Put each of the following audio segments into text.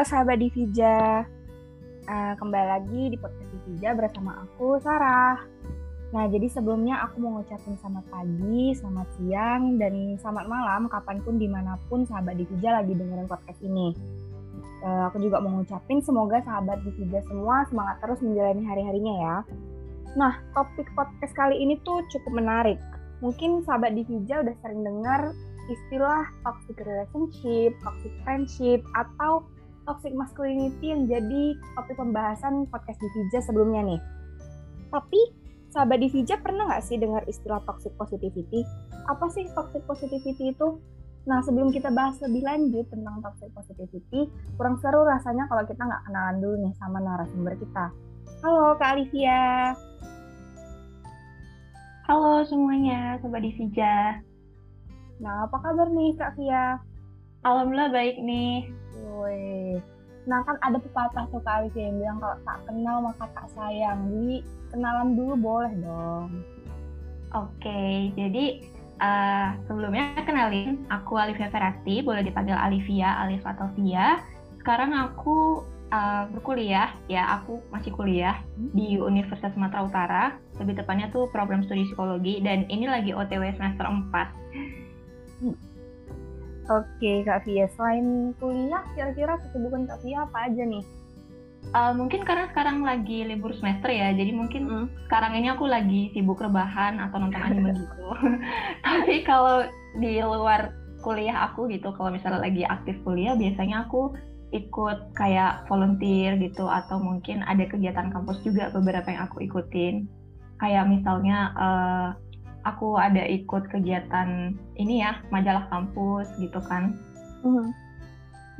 Sahabat Divija, uh, kembali lagi di podcast Divija bersama aku Sarah. Nah jadi sebelumnya aku mau ngucapin selamat pagi, selamat siang, dan selamat malam kapan pun di mana pun sahabat Divija lagi dengerin podcast ini. Uh, aku juga mau ngucapin semoga sahabat Divija semua semangat terus menjalani hari-harinya ya. Nah topik podcast kali ini tuh cukup menarik. Mungkin sahabat Divija udah sering dengar istilah toxic relationship, toxic friendship, atau toxic masculinity yang jadi topik pembahasan podcast Divija sebelumnya nih. Tapi sahabat Divija pernah nggak sih dengar istilah toxic positivity? Apa sih toxic positivity itu? Nah sebelum kita bahas lebih lanjut tentang toxic positivity, kurang seru rasanya kalau kita nggak kenalan dulu nih sama narasumber kita. Halo Kak Alivia. Halo semuanya, Sobat Divija. Nah, apa kabar nih Kak Via? Alhamdulillah baik nih. Woi. Nah kan ada pepatah tuh Kak Alivia yang bilang kalau tak kenal maka tak sayang. Jadi kenalan dulu boleh dong. Oke, jadi uh, sebelumnya kenalin, aku Alivia Ferasti, boleh dipanggil Alivia alias atau Via. Sekarang aku uh, berkuliah, ya aku masih kuliah hmm. di Universitas Sumatera Utara. Lebih tepatnya tuh program studi psikologi dan ini lagi OTW semester 4. Hmm. Oke, Kak Via. Selain kuliah, kira-kira kesibukan Kak Via apa aja nih? Uh, mungkin karena sekarang lagi libur semester ya, jadi mungkin mm. sekarang ini aku lagi sibuk rebahan atau nonton anime gitu. Tapi kalau di luar kuliah aku gitu, kalau misalnya lagi aktif kuliah, biasanya aku ikut kayak volunteer gitu, atau mungkin ada kegiatan kampus juga beberapa yang aku ikutin. Kayak misalnya uh, aku ada ikut kegiatan ini ya majalah kampus gitu kan. Hmm.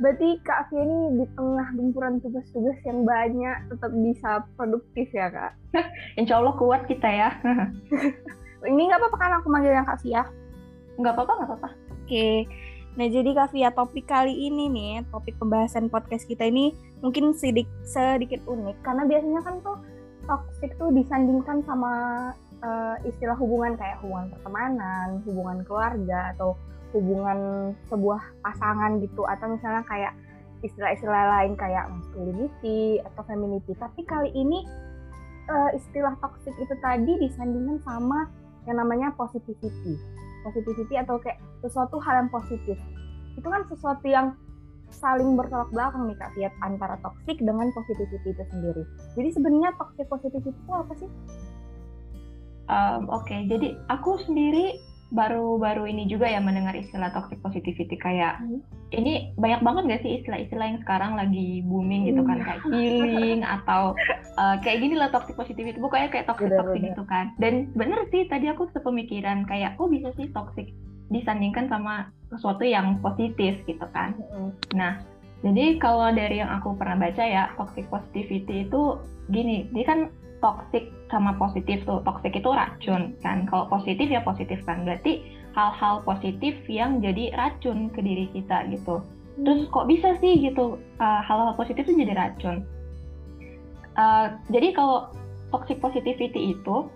Berarti Kak Afia ini di tengah gempuran tugas-tugas yang banyak tetap bisa produktif ya Kak? Insya Allah kuat kita ya. ini nggak apa-apa kan aku manggil yang Kak Fia? Nggak apa-apa, nggak apa-apa. Oke, nah jadi Kak Fia topik kali ini nih, topik pembahasan podcast kita ini mungkin sedikit, sedikit unik karena biasanya kan tuh toxic tuh disandingkan sama uh, istilah hubungan kayak hubungan pertemanan, hubungan keluarga atau hubungan sebuah pasangan gitu atau misalnya kayak istilah-istilah lain kayak masculinity atau femininity. Tapi kali ini uh, istilah toxic itu tadi disandingkan sama yang namanya positivity. Positivity atau kayak sesuatu hal yang positif. Itu kan sesuatu yang saling bertolak belakang nih Kak Fiat antara toxic dengan positivity itu sendiri. Jadi sebenarnya toxic positivity itu apa sih? Um, Oke, okay. jadi aku sendiri baru-baru ini juga ya mendengar istilah toxic positivity kayak hmm. ini banyak banget gak sih istilah-istilah yang sekarang lagi booming gitu kan kayak healing atau uh, kayak gini lah toxic positivity bukannya kayak toxic toxic gitu kan dan bener sih tadi aku sepemikiran kayak oh bisa sih toxic disandingkan sama sesuatu yang positif gitu kan hmm. nah jadi kalau dari yang aku pernah baca ya toxic positivity itu gini dia kan toxic sama positif tuh. Toxic itu racun kan? Kalau positif ya positif kan? Berarti hal-hal positif yang jadi racun ke diri kita gitu. Terus kok bisa sih gitu? Uh, hal-hal positif itu jadi racun. Uh, jadi kalau toxic positivity itu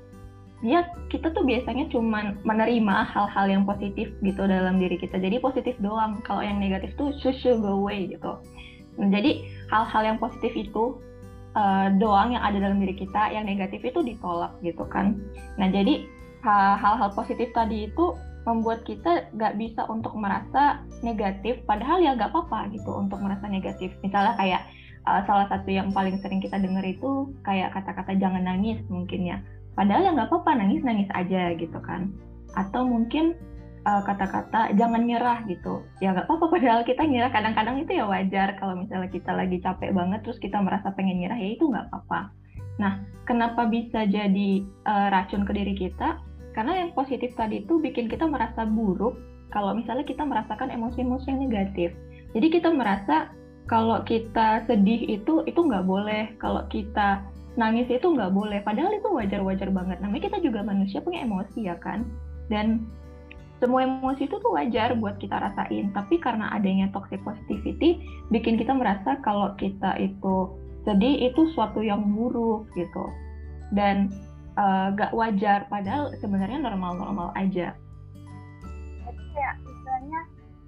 dia kita tuh biasanya cuman menerima hal-hal yang positif gitu dalam diri kita. Jadi positif doang. Kalau yang negatif tuh should go away gitu. Jadi hal-hal yang positif itu uh, doang yang ada dalam diri kita, yang negatif itu ditolak gitu kan. Nah jadi hal-hal positif tadi itu membuat kita nggak bisa untuk merasa negatif, padahal ya nggak apa-apa gitu untuk merasa negatif. Misalnya kayak uh, salah satu yang paling sering kita dengar itu kayak kata-kata jangan nangis mungkin ya. Padahal ya nggak apa-apa nangis nangis aja gitu kan. Atau mungkin eh, kata-kata jangan nyerah gitu. Ya nggak apa-apa padahal kita nyerah. Kadang-kadang itu ya wajar kalau misalnya kita lagi capek banget terus kita merasa pengen nyerah ya itu nggak apa-apa. Nah kenapa bisa jadi uh, racun ke diri kita? Karena yang positif tadi itu bikin kita merasa buruk kalau misalnya kita merasakan emosi-emosi yang negatif. Jadi kita merasa kalau kita sedih itu itu nggak boleh. Kalau kita nangis itu nggak boleh. Padahal itu wajar-wajar banget. Namanya kita juga manusia punya emosi ya kan? Dan semua emosi itu tuh wajar buat kita rasain tapi karena adanya toxic positivity bikin kita merasa kalau kita itu sedih itu suatu yang buruk gitu dan uh, gak wajar padahal sebenarnya normal-normal aja jadi kayak misalnya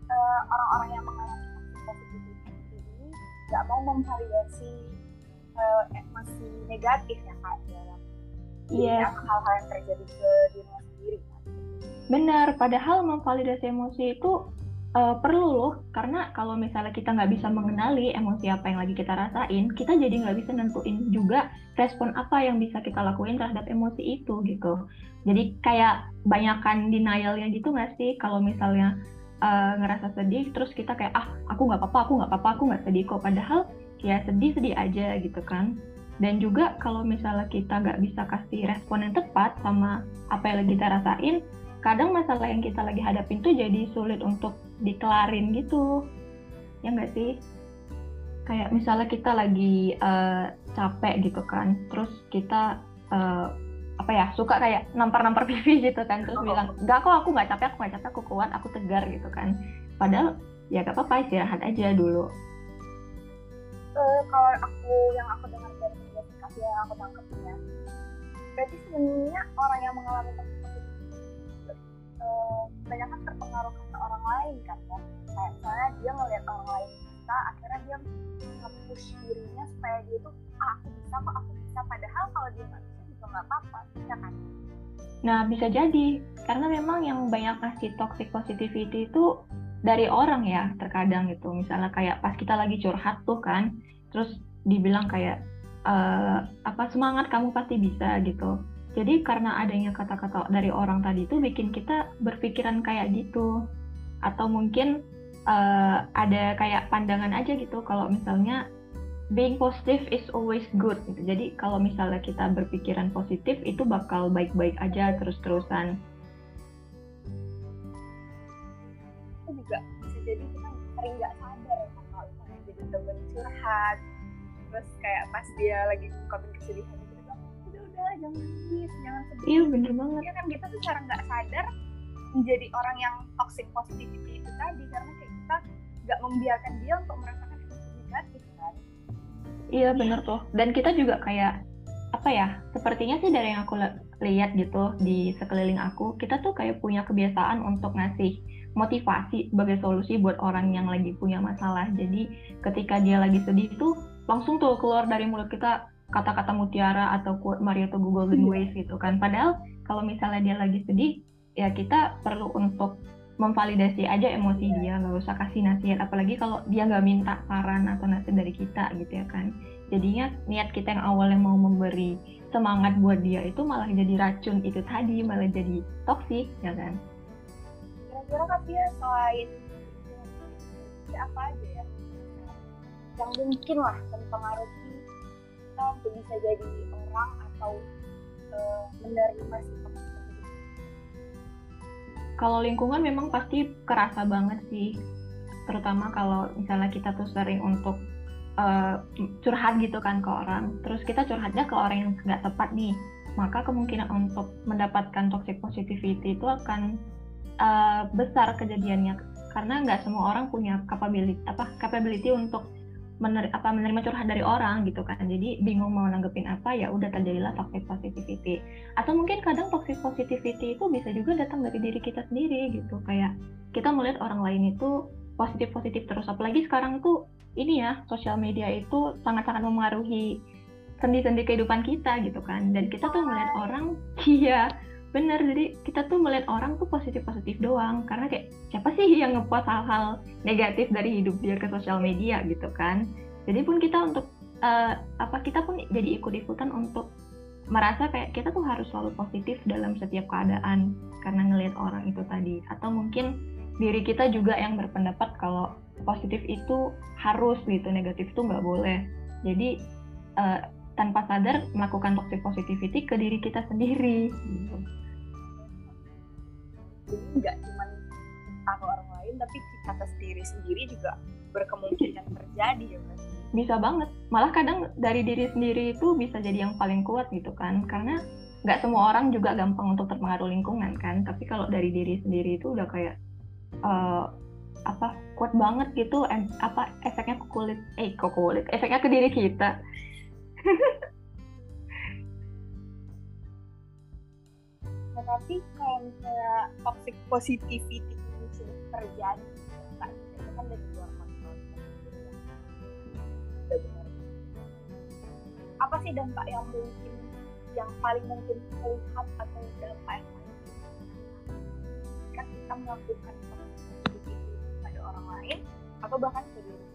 uh, orang-orang yang mengalami toxic positivity ini nggak mau memvalidasi uh, emosi negatif ya kak dalam yes. hal-hal yang terjadi ke diri? Benar padahal memvalidasi emosi itu uh, perlu loh. Karena kalau misalnya kita nggak bisa mengenali emosi apa yang lagi kita rasain kita jadi nggak bisa nentuin juga respon apa yang bisa kita lakuin terhadap emosi itu gitu. Jadi kayak banyakkan denialnya gitu nggak sih? Kalau misalnya uh, ngerasa sedih terus kita kayak ah aku nggak apa-apa aku nggak apa-apa aku nggak sedih kok. Padahal ya sedih sedih aja gitu kan. Dan juga kalau misalnya kita nggak bisa kasih respon yang tepat sama apa yang lagi kita rasain kadang masalah yang kita lagi hadapin tuh jadi sulit untuk dikelarin gitu. Ya nggak sih? Kayak misalnya kita lagi uh, capek gitu kan terus kita uh, apa ya suka kayak nampar-nampar pipi gitu kan terus oh. bilang nggak kok aku nggak capek aku nggak capek aku kuat aku tegar gitu kan. Padahal ya gak apa-apa istirahat aja dulu. Uh, kalau aku yang aku dengar dari investigasi yang aku tangkap ya berarti sebenarnya orang yang mengalami uh, banyak kan terpengaruh karena orang lain kan ya kayak misalnya dia ngeliat orang lain bisa akhirnya dia nge-push dirinya supaya dia tuh ah, aku bisa kok aku bisa padahal kalau dia nggak bisa juga nggak apa-apa ya kan Nah, bisa jadi. Karena memang yang banyak kasih toxic positivity itu dari orang ya, terkadang gitu. Misalnya kayak pas kita lagi curhat tuh kan, terus dibilang kayak, e, apa semangat kamu pasti bisa gitu. Jadi karena adanya kata-kata dari orang tadi itu bikin kita berpikiran kayak gitu. Atau mungkin uh, ada kayak pandangan aja gitu kalau misalnya being positive is always good gitu. Jadi kalau misalnya kita berpikiran positif itu bakal baik-baik aja terus-terusan. Itu juga bisa jadi kita sering nggak sadar ya kalau misalnya jadi temen curhat terus kayak pas dia lagi ngungkapin kesedihan jangan nangis jangan sedih. Iya bener banget. Ya kan kita tuh cara nggak sadar menjadi orang yang toxic positivity itu tadi karena kayak kita nggak membiarkan dia untuk merasakan emosi negatif kan iya bener tuh dan kita juga kayak apa ya sepertinya sih dari yang aku lihat gitu di sekeliling aku kita tuh kayak punya kebiasaan untuk ngasih motivasi sebagai solusi buat orang yang lagi punya masalah jadi ketika dia lagi sedih tuh langsung tuh keluar dari mulut kita kata-kata mutiara atau quote Mario Teguh Golden iya. Ways gitu kan. Padahal kalau misalnya dia lagi sedih ya kita perlu untuk memvalidasi aja emosi dia nggak usah kasih nasihat. Apalagi kalau dia nggak minta saran atau nasihat dari kita gitu ya kan. Jadinya niat kita yang awalnya mau memberi semangat buat dia itu malah jadi racun itu tadi malah jadi toksik ya kan? Kira-kira kan dia selain apa aja ya? Yang mungkin lah mempengaruhi kita untuk bisa jadi orang atau uh, menerima sikap kalau lingkungan memang pasti kerasa banget sih terutama kalau misalnya kita tuh sering untuk uh, curhat gitu kan ke orang. Terus kita curhatnya ke orang yang nggak tepat nih maka kemungkinan untuk mendapatkan toxic positivity itu akan uh, besar kejadiannya. Karena nggak semua orang punya capability apa capability untuk mener apa menerima curhat dari orang gitu kan. Jadi bingung mau nanggepin apa ya udah terjadilah toxic positivity. Atau mungkin kadang toxic positivity itu bisa juga datang dari diri kita sendiri gitu. Kayak kita melihat orang lain itu positif positif terus. Apalagi sekarang tuh ini ya sosial media itu sangat-sangat memengaruhi sendi-sendi kehidupan kita gitu kan. Dan kita tuh melihat orang iya bener jadi kita tuh melihat orang tuh positif positif doang karena kayak siapa sih yang ngepost hal-hal negatif dari hidup dia ke sosial media gitu kan? Jadi pun kita untuk uh, apa kita pun jadi ikut ikutan untuk merasa kayak kita tuh harus selalu positif dalam setiap keadaan karena ngelihat orang itu tadi. Atau mungkin diri kita juga yang berpendapat kalau positif itu harus gitu negatif itu nggak boleh. Jadi uh, tanpa sadar melakukan toxic positivity ke diri kita sendiri. gitu jadi nggak cuma kita orang lain tapi kita sendiri sendiri juga berkemungkinan terjadi ya mas. Bisa banget. Malah kadang dari diri sendiri itu bisa jadi yang paling kuat gitu kan. Karena nggak semua orang juga gampang untuk terpengaruh lingkungan kan. Tapi kalau dari diri sendiri itu udah kayak uh, apa kuat banget gitu apa efeknya ke kulit. Eh ke kulit? Efeknya ke diri kita tapi kalau misalnya toxic positivity sudah terjadi kan itu kan dari luar kontrol apa sih dampak yang mungkin yang paling mungkin terlihat atau dampak yang paling ketika kita melakukan itu pada orang lain atau bahkan ke diri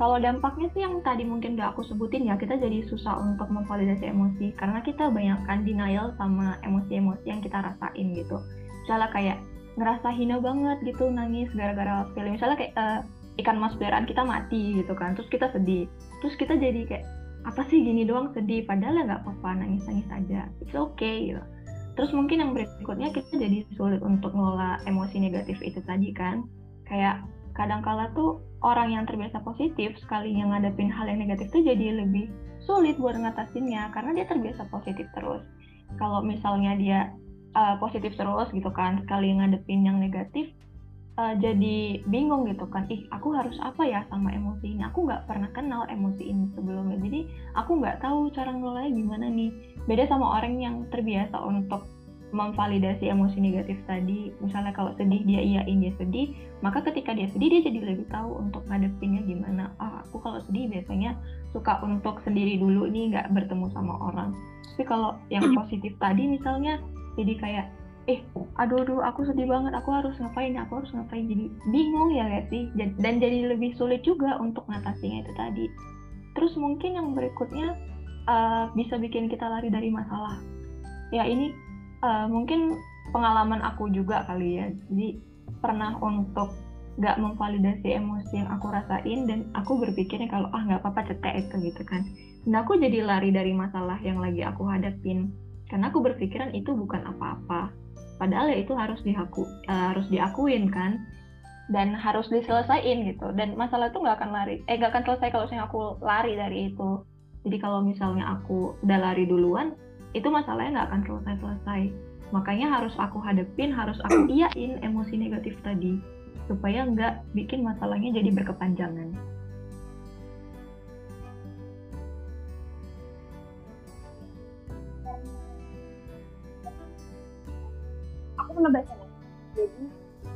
Kalau dampaknya sih yang tadi mungkin gak aku sebutin ya kita jadi susah untuk memvalidasi emosi karena kita banyakkan denial sama emosi-emosi yang kita rasain gitu. Misalnya kayak ngerasa hina banget gitu nangis gara-gara film misalnya kayak uh, ikan mas peliharaan kita mati gitu kan terus kita sedih. Terus kita jadi kayak apa sih gini doang sedih padahal ya nggak apa-apa nangis nangis aja. It's okay gitu. Terus mungkin yang berikutnya kita jadi sulit untuk ngelola emosi negatif itu tadi kan. Kayak kadang-kala tuh orang yang terbiasa positif sekali yang ngadepin hal yang negatif tuh jadi lebih sulit buat ngatasinnya karena dia terbiasa positif terus. Kalau misalnya dia uh, positif terus gitu kan sekali ngadepin yang negatif uh, jadi bingung gitu kan ih aku harus apa ya sama emosi ini? Aku nggak pernah kenal emosi ini sebelumnya jadi aku nggak tahu cara ngelolanya gimana nih. Beda sama orang yang terbiasa untuk memvalidasi emosi negatif tadi misalnya kalau sedih dia iyain dia sedih maka ketika dia sedih dia jadi lebih tahu untuk ngadepinnya gimana. Ah aku kalau sedih biasanya suka untuk sendiri dulu nih nggak bertemu sama orang. Tapi kalau yang positif tadi misalnya jadi kayak eh aduh aduh aku sedih banget aku harus ngapain aku harus ngapain. Jadi bingung ya gak sih? Dan jadi lebih sulit juga untuk ngatasinya itu tadi. Terus mungkin yang berikutnya uh, bisa bikin kita lari dari masalah. Ya ini uh, mungkin pengalaman aku juga kali ya. Jadi pernah untuk gak memvalidasi emosi yang aku rasain dan aku berpikirnya kalau ah nggak apa-apa cetek itu gitu kan. Dan aku jadi lari dari masalah yang lagi aku hadapin. Karena aku berpikiran itu bukan apa-apa. Padahal ya itu harus diaku uh, harus diakuin kan. Dan harus diselesaikan gitu. Dan masalah itu nggak akan lari eh nggak akan selesai kalau misalnya aku lari dari itu. Jadi kalau misalnya aku udah lari duluan itu masalahnya nggak akan selesai selesai. Makanya harus aku hadepin harus aku iyain emosi negatif tadi supaya nggak bikin masalahnya jadi berkepanjangan. Aku pernah baca nih. Jadi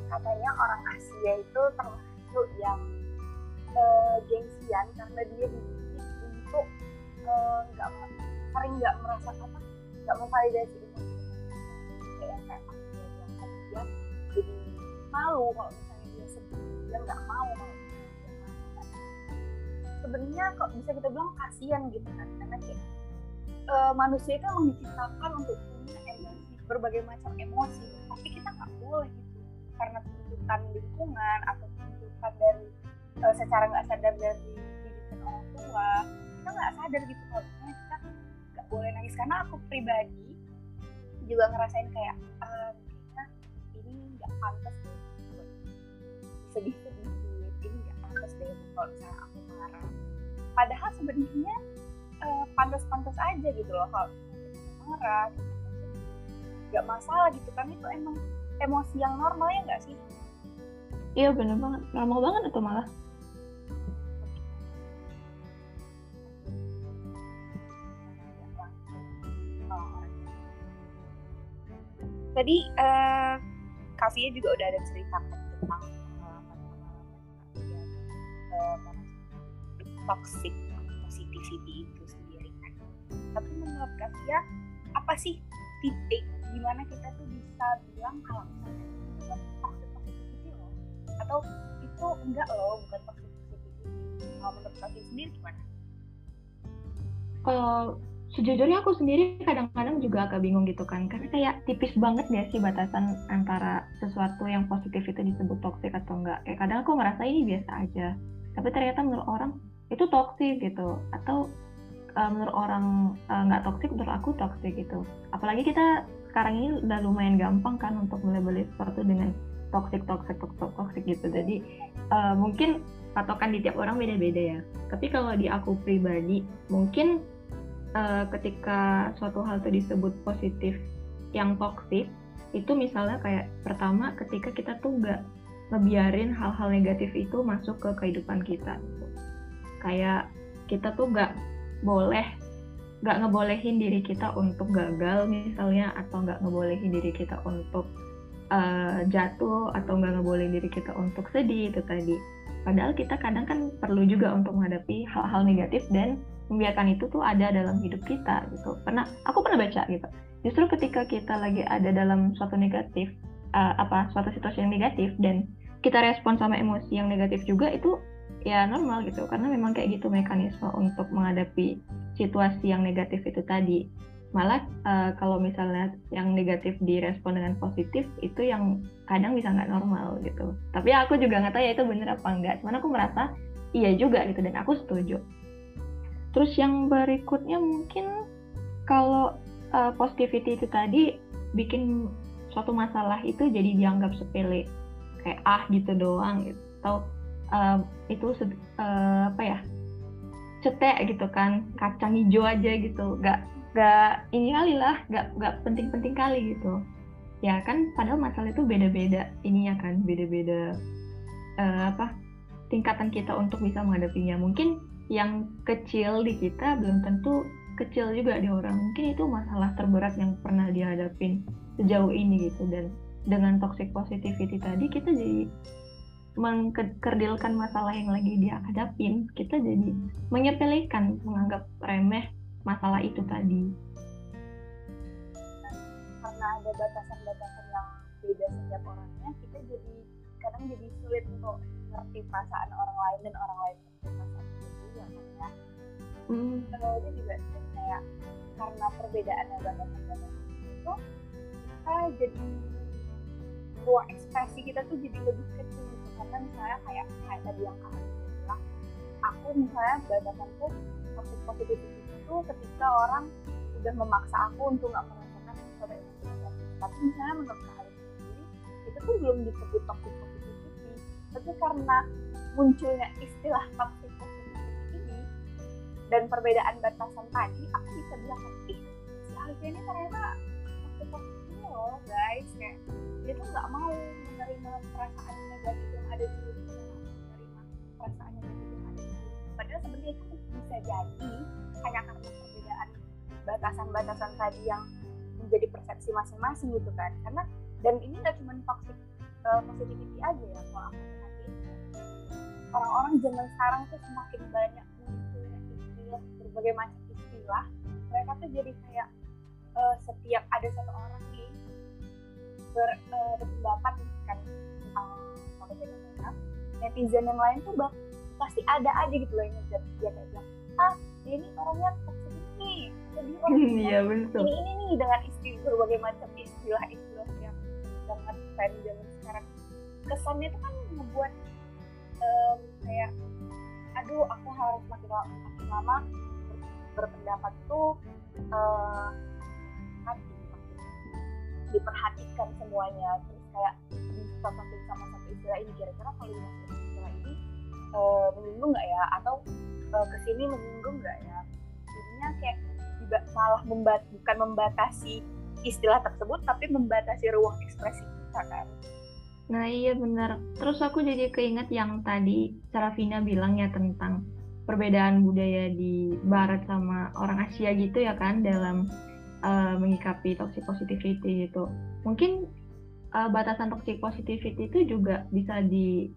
katanya orang Asia itu termasuk yang uh, gengsian karena dia dididik untuk eh, nggak uh, sering nggak merasa apa nggak memvalidasi kayak kayak aku dia jadi malu kalau misalnya dia sedih dia nggak mau kalau sebenarnya kok bisa kita bilang kasihan gitu kan karena kayak uh, manusia itu memang diciptakan untuk punya emosi berbagai macam emosi tapi kita nggak boleh gitu karena tuntutan lingkungan atau tuntutan dari uh, secara nggak sadar dari didikan orang tua kita nggak sadar gitu kalau nangis. Karena aku pribadi juga ngerasain kayak uh, kita ini nggak pantas sedih sedih ini nggak pantas deh kalau misalnya aku marah. Padahal sebenarnya uh, pantas-pantas aja gitu loh kalau marah nggak masalah gitu. Kan itu emang emosi yang normal ya nggak sih? Iya bener banget. Normal banget itu malah tadi uh, Kavia juga udah ada cerita tentang pengalaman-pengalaman uh, toxic positivity itu sendiri kan. Tapi menurut Kavia apa sih titik gimana kita tuh bisa bilang kalau misalnya toxic positivity atau itu enggak loh bukan toxic positivity kalau menurut Kavia sendiri gimana? Kalau sejujurnya aku sendiri kadang-kadang juga agak bingung gitu kan karena kayak tipis banget ya sih batasan antara sesuatu yang positif itu disebut toksik atau enggak. Kayak kadang aku ngerasa ini biasa aja tapi ternyata menurut orang itu toksik gitu atau uh, menurut orang uh, toksik menurut aku toksik gitu. Apalagi kita sekarang ini udah lumayan gampang kan untuk melabeli sesuatu dengan toksik toksik toksik toksik gitu. Jadi uh, mungkin patokan di tiap orang beda-beda ya. Tapi kalau di aku pribadi mungkin uh, ketika suatu hal itu disebut positif yang toksik itu misalnya kayak pertama ketika kita tuh nggak ngebiarin hal-hal negatif itu masuk ke kehidupan kita. Kayak kita tuh nggak boleh nggak ngebolehin diri kita untuk gagal misalnya atau nggak ngebolehin diri kita untuk uh, jatuh atau nggak ngebolehin diri kita untuk sedih itu tadi. Padahal kita kadang kan perlu juga untuk menghadapi hal-hal negatif dan membiarkan itu tuh ada dalam hidup kita gitu. Pernah aku pernah baca gitu. Justru ketika kita lagi ada dalam suatu negatif uh, apa suatu situasi yang negatif dan kita respon sama emosi yang negatif juga itu ya normal gitu. Karena memang kayak gitu mekanisme untuk menghadapi situasi yang negatif itu tadi. Malah uh, kalau misalnya yang negatif direspon dengan positif itu yang kadang bisa nggak normal gitu. Tapi aku juga nggak tahu ya itu bener apa enggak cuman aku merasa iya juga gitu. Dan aku setuju terus yang berikutnya mungkin kalau uh, positivity itu tadi bikin suatu masalah itu jadi dianggap sepele. Kayak ah gitu doang gitu. Atau uh, itu uh, apa ya cetek gitu kan kacang hijau aja gitu. Nggak gak ini kali lah gak gak penting-penting kali gitu. Ya kan padahal masalah itu beda-beda ininya kan beda-beda uh, apa tingkatan kita untuk bisa menghadapinya. Mungkin yang kecil di kita belum tentu kecil juga di orang. Mungkin itu masalah terberat yang pernah dihadapin sejauh ini gitu. Dan dengan toxic positivity tadi kita jadi mengkerdilkan masalah yang lagi dia hadapin. Kita jadi menyepelekan menganggap remeh masalah itu tadi. Karena ada batasan-batasan yang beda setiap orangnya kita jadi kadang jadi sulit untuk ngerti perasaan orang lain dan orang lain hmm. itu juga kayak karena perbedaan yang batasan-batasan itu kita jadi ruang ekspresi kita tuh jadi lebih kecil gitu. Karena misalnya kayak kayak tadi yang kak bilang aku misalnya batasanku positif positif itu ketika orang udah memaksa aku untuk nggak merasakan sesuatu yang negatif tapi misalnya menurut kalian sendiri itu tuh belum disebut toxic positivity. Tapi karena munculnya istilah toxic dan perbedaan batasan tadi aku bisa bilang ih si Alvia ini ternyata toxic positivity loh guys. Kayak dia tuh nggak mau menerima perasaan negatif yang ada di dirinya menerima perasaan negatif yang ada di dirinya padahal sebenarnya itu bisa jadi hanya karena perbedaan batasan-batasan tadi yang menjadi persepsi masing-masing gitu kan. Karena dan ini nggak cuma toxic uh, positivity aja ya kalau aku perhatiin. Orang-orang zaman sekarang tuh semakin banyak berbagai macam istilah mereka tuh jadi kayak uh, setiap ada satu orang nih ber, uh, berpendapat kan tentang topik mereka netizen yang lain tuh bak pasti ada aja gitu loh yang dia kayak bilang ah ini orangnya toxic ini jadi orang iya, betul. ini ini nih dengan istilah berbagai macam istilah-istilah yang sangat tren zaman sekarang kesannya itu kan membuat um, kayak aduh aku harus makin, makin lama berpendapat tuh uh, hati diperhatikan semuanya. Terus kayak dicocokin sama satu istilah ini kira-kira kalau dimasuk istilah ini uh, menyinggung nggak ya? Atau uh, ke sini menyinggung nggak ya? Jadinya kayak malah membat bukan membatasi istilah tersebut tapi membatasi ruang ekspresi kita kan. Nah iya benar. Terus aku jadi keinget yang tadi Sarafina bilang ya tentang perbedaan budaya di barat sama orang Asia gitu ya kan dalam uh, mengikapi toxic positivity gitu. Mungkin uh, batasan toxic positivity itu juga bisa di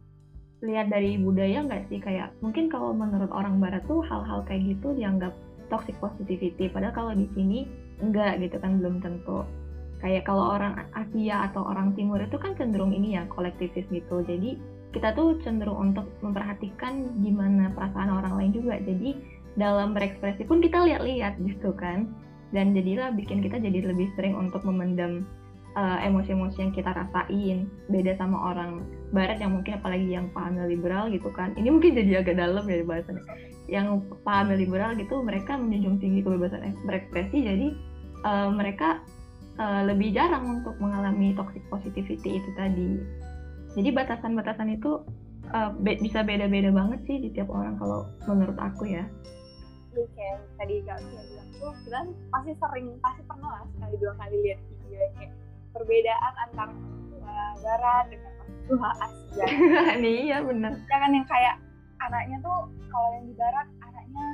lihat dari budaya nggak sih? Kayak mungkin kalau menurut orang barat tuh hal-hal kayak gitu dianggap toxic positivity padahal kalau di sini enggak gitu kan belum tentu. Kayak kalau orang Asia atau orang Timur itu kan cenderung ini ya kolektivis gitu. Jadi kita tuh cenderung untuk memperhatikan gimana perasaan orang lain juga. Jadi dalam berekspresi pun kita lihat-lihat gitu kan. Dan jadilah bikin kita jadi lebih sering untuk memendam uh, emosi-emosi yang kita rasain. Beda sama orang barat yang mungkin apalagi yang paham liberal gitu kan. Ini mungkin jadi agak dalam ya bahasannya. Yang paham liberal gitu mereka menjunjung tinggi kebebasan berekspresi. Jadi uh, mereka uh, lebih jarang untuk mengalami toxic positivity itu tadi jadi batasan-batasan itu uh, be bisa beda-beda banget sih di tiap orang kalau menurut aku ya Oke, kayak tadi kak bilang tuh kita pasti sering pasti pernah lah sekali dua kali lihat video yang kayak perbedaan antara tua barat dengan tua Asia. Nih ya benar. Jangan yang kayak anaknya tuh kalau yang di barat anaknya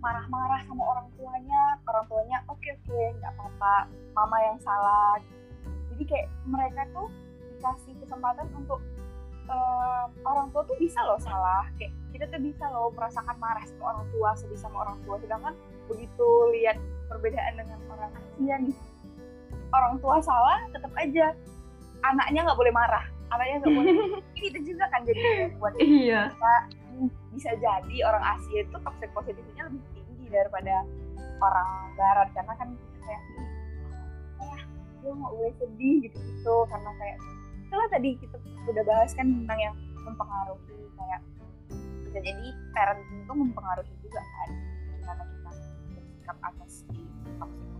marah-marah sama orang tuanya, orang tuanya oke okay, oke okay, nggak apa-apa, mama yang salah. Jadi kayak mereka tuh dikasih kesempatan untuk uh, orang tua tuh bisa loh salah. Kayak kita tuh bisa loh merasakan marah sama orang tua sedih sama orang tua. Sedangkan begitu lihat perbedaan dengan orang Asia nih orang tua salah tetap aja anaknya nggak boleh marah. Anaknya nggak boleh ini itu juga kan jadi buat iya. kita bisa jadi orang Asia itu toxic positifnya lebih tinggi daripada orang Barat. Karena kan kayak ah gue nggak boleh sedih gitu gitu karena kayak itulah tadi kita udah bahas kan tentang yang mempengaruhi kayak bisa jadi parenting itu mempengaruhi juga kan gimana kita bersikap atas si toxic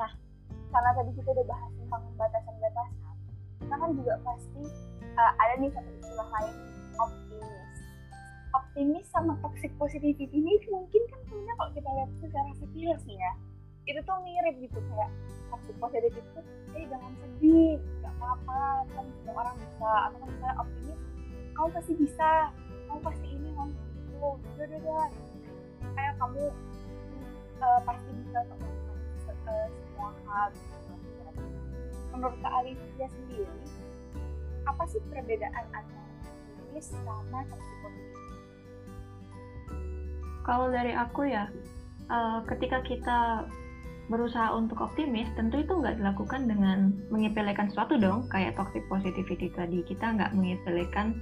Nah, karena tadi kita udah bahas tentang batasan-batasan, kita kan juga pasti uh, ada nih satu istilah lain. Optimis sama toxic positivity ini mungkin kan sebenarnya kalau kita lihat secara sekilas nih ya, itu tuh mirip gitu kayak toxic positivity itu, eh jangan sedih, nggak apa-apa, kan semua orang bisa. Atau kan misalnya optimis, kamu pasti bisa, kamu pasti ini, kamu pasti itu, udah udah udah. Kayak kamu uh, pasti bisa untuk uh, semua hal. Gitu. Menurut Kak Alicia sendiri, apa sih perbedaan antara optimis sama toxic positivity? Kalau dari aku ya, uh, ketika kita berusaha untuk optimis, tentu itu nggak dilakukan dengan menyepelekan sesuatu dong, kayak toxic positivity tadi. Kita nggak menyepelekan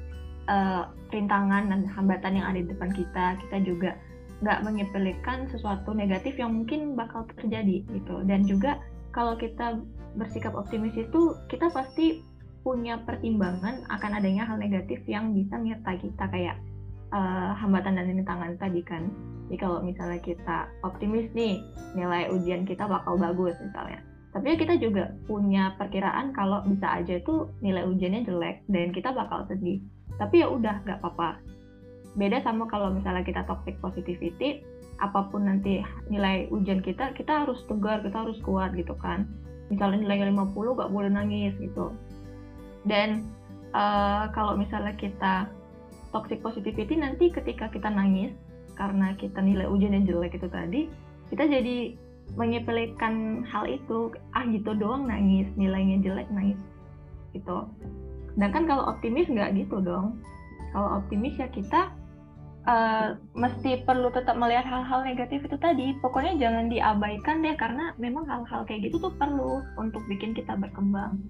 uh, rintangan dan hambatan yang ada di depan kita. Kita juga nggak menyepelekan sesuatu negatif yang mungkin bakal terjadi gitu. Dan juga kalau kita bersikap optimis itu, kita pasti punya pertimbangan akan adanya hal negatif yang bisa menyertai kita kayak uh, hambatan dan rintangan tadi kan. Jadi kalau misalnya kita optimis nih nilai ujian kita bakal bagus misalnya. Tapi kita juga punya perkiraan kalau bisa aja itu nilai ujiannya jelek dan kita bakal sedih. Tapi ya udah nggak apa-apa. Beda sama kalau misalnya kita toxic positivity, apa pun nanti nilai ujian kita, kita harus tegar, kita harus kuat gitu kan. Misalnya nilainya 50 nggak boleh nangis gitu. Dan uh, kalau misalnya kita toxic positivity nanti ketika kita nangis karena kita nilai ujian yang jelek itu tadi kita jadi menyepelekan hal itu ah gitu doang nangis nilainya jelek nangis gitu. Sedangkan kalau optimis nggak gitu dong. Kalau optimis ya kita uh, mesti perlu tetap melihat hal-hal negatif itu tadi. Pokoknya jangan diabaikan deh karena memang hal-hal kayak gitu tuh perlu untuk bikin kita berkembang.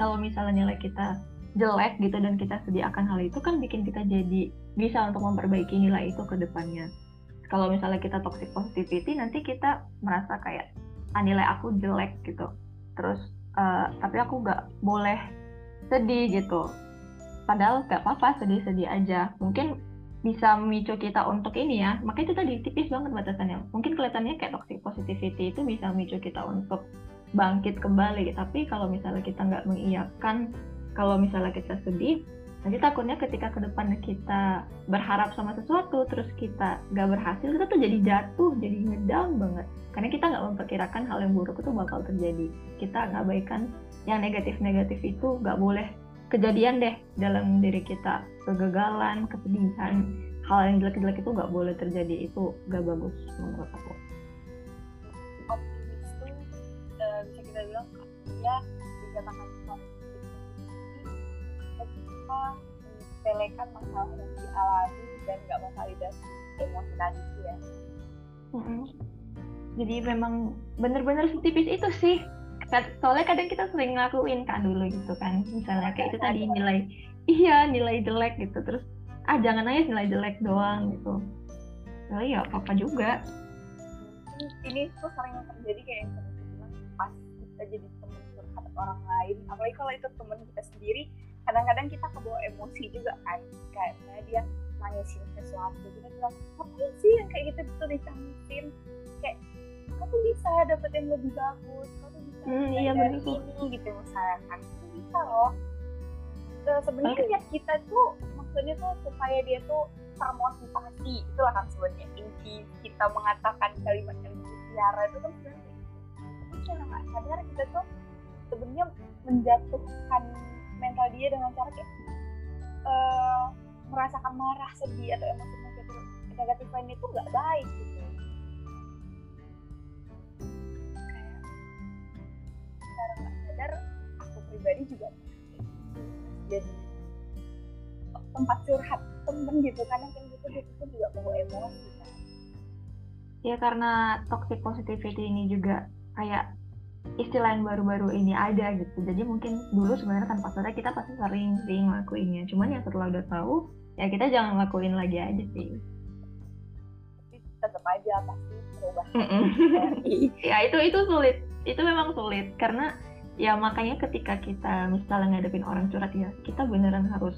Kalau misalnya nilai kita jelek gitu dan kita sediakan hal itu kan bikin kita jadi bisa untuk memperbaiki nilai itu ke depannya. Kalau misalnya kita toxic positivity nanti kita merasa kayak ah, nilai aku jelek gitu. Terus uh, tapi aku nggak boleh sedih gitu. Padahal nggak apa-apa sedih-sedih aja. Mungkin bisa memicu kita untuk ini ya. Maka itu tadi tipis banget batasannya. Mungkin kelihatannya kayak toxic positivity itu bisa memicu kita untuk bangkit kembali. Tapi kalau misalnya kita nggak mengiyakan kalau misalnya kita sedih nanti takutnya ketika ke depan kita berharap sama sesuatu terus kita gak berhasil kita tuh jadi jatuh jadi ngedang banget. Karena kita nggak memperkirakan hal yang buruk itu bakal terjadi. Kita nggak baikkan yang negatif-negatif itu nggak boleh kejadian deh dalam diri kita. Kegagalan kesedihan hal yang jelek-jelek itu nggak boleh terjadi. Itu gak bagus menurut aku. Optimis itu uh, bisa kita bilang ya dikatakan apa menyepelekan masalah yang dialami dan nggak memvalidasi emosi tadi sih ya. Mm-hmm. jadi memang bener-bener setipis itu sih. Soalnya kadang kita sering ngelakuin kan dulu gitu kan. Misalnya kayak itu tadi nilai iya nilai jelek gitu. Terus ah jangan aja nilai jelek doang gitu. Nah, ya apa-apa juga. Ini tuh sering terjadi kayak pas kita jadi teman curhat orang lain. Apalagi kalau itu teman kita sendiri kadang-kadang kita kebawa emosi juga kan karena dia nangisin sesuatu. Kita bilang apa sih yang kayak gitu tuh ditangisin kayak kamu bisa dapet yang lebih bagus kamu bisa hmm, iya, dari ini gitu misalnya kan. Kamu bisa loh. Sebenarnya okay. kita tuh maksudnya tuh supaya dia tuh termotivasi itulah kan sebenarnya. Inti kita mengatakan kalimat yang mutiara itu kan sebenarnya tapi secara nggak sadar kita tuh sebenarnya menjatuhkan mental dia dengan cara kayak uh, merasakan marah sedih atau emosi negatif negatif lain itu nggak baik gitu. Kayak nggak sadar aku pribadi juga jadi tempat curhat temen gitu karena kan gitu gitu juga bawa emosi kan. ya karena toxic positivity ini juga kayak istilah yang baru-baru ini ada gitu. Jadi mungkin dulu sebenarnya tanpa sadar kita pasti sering sering ngelakuinnya. Cuman ya setelah udah tahu ya kita jangan lakuin lagi aja sih. Tapi tetap aja pasti berubah. Ya itu itu sulit. Itu memang sulit. Karena ya makanya ketika kita misalnya ngadepin orang curhat ya kita beneran harus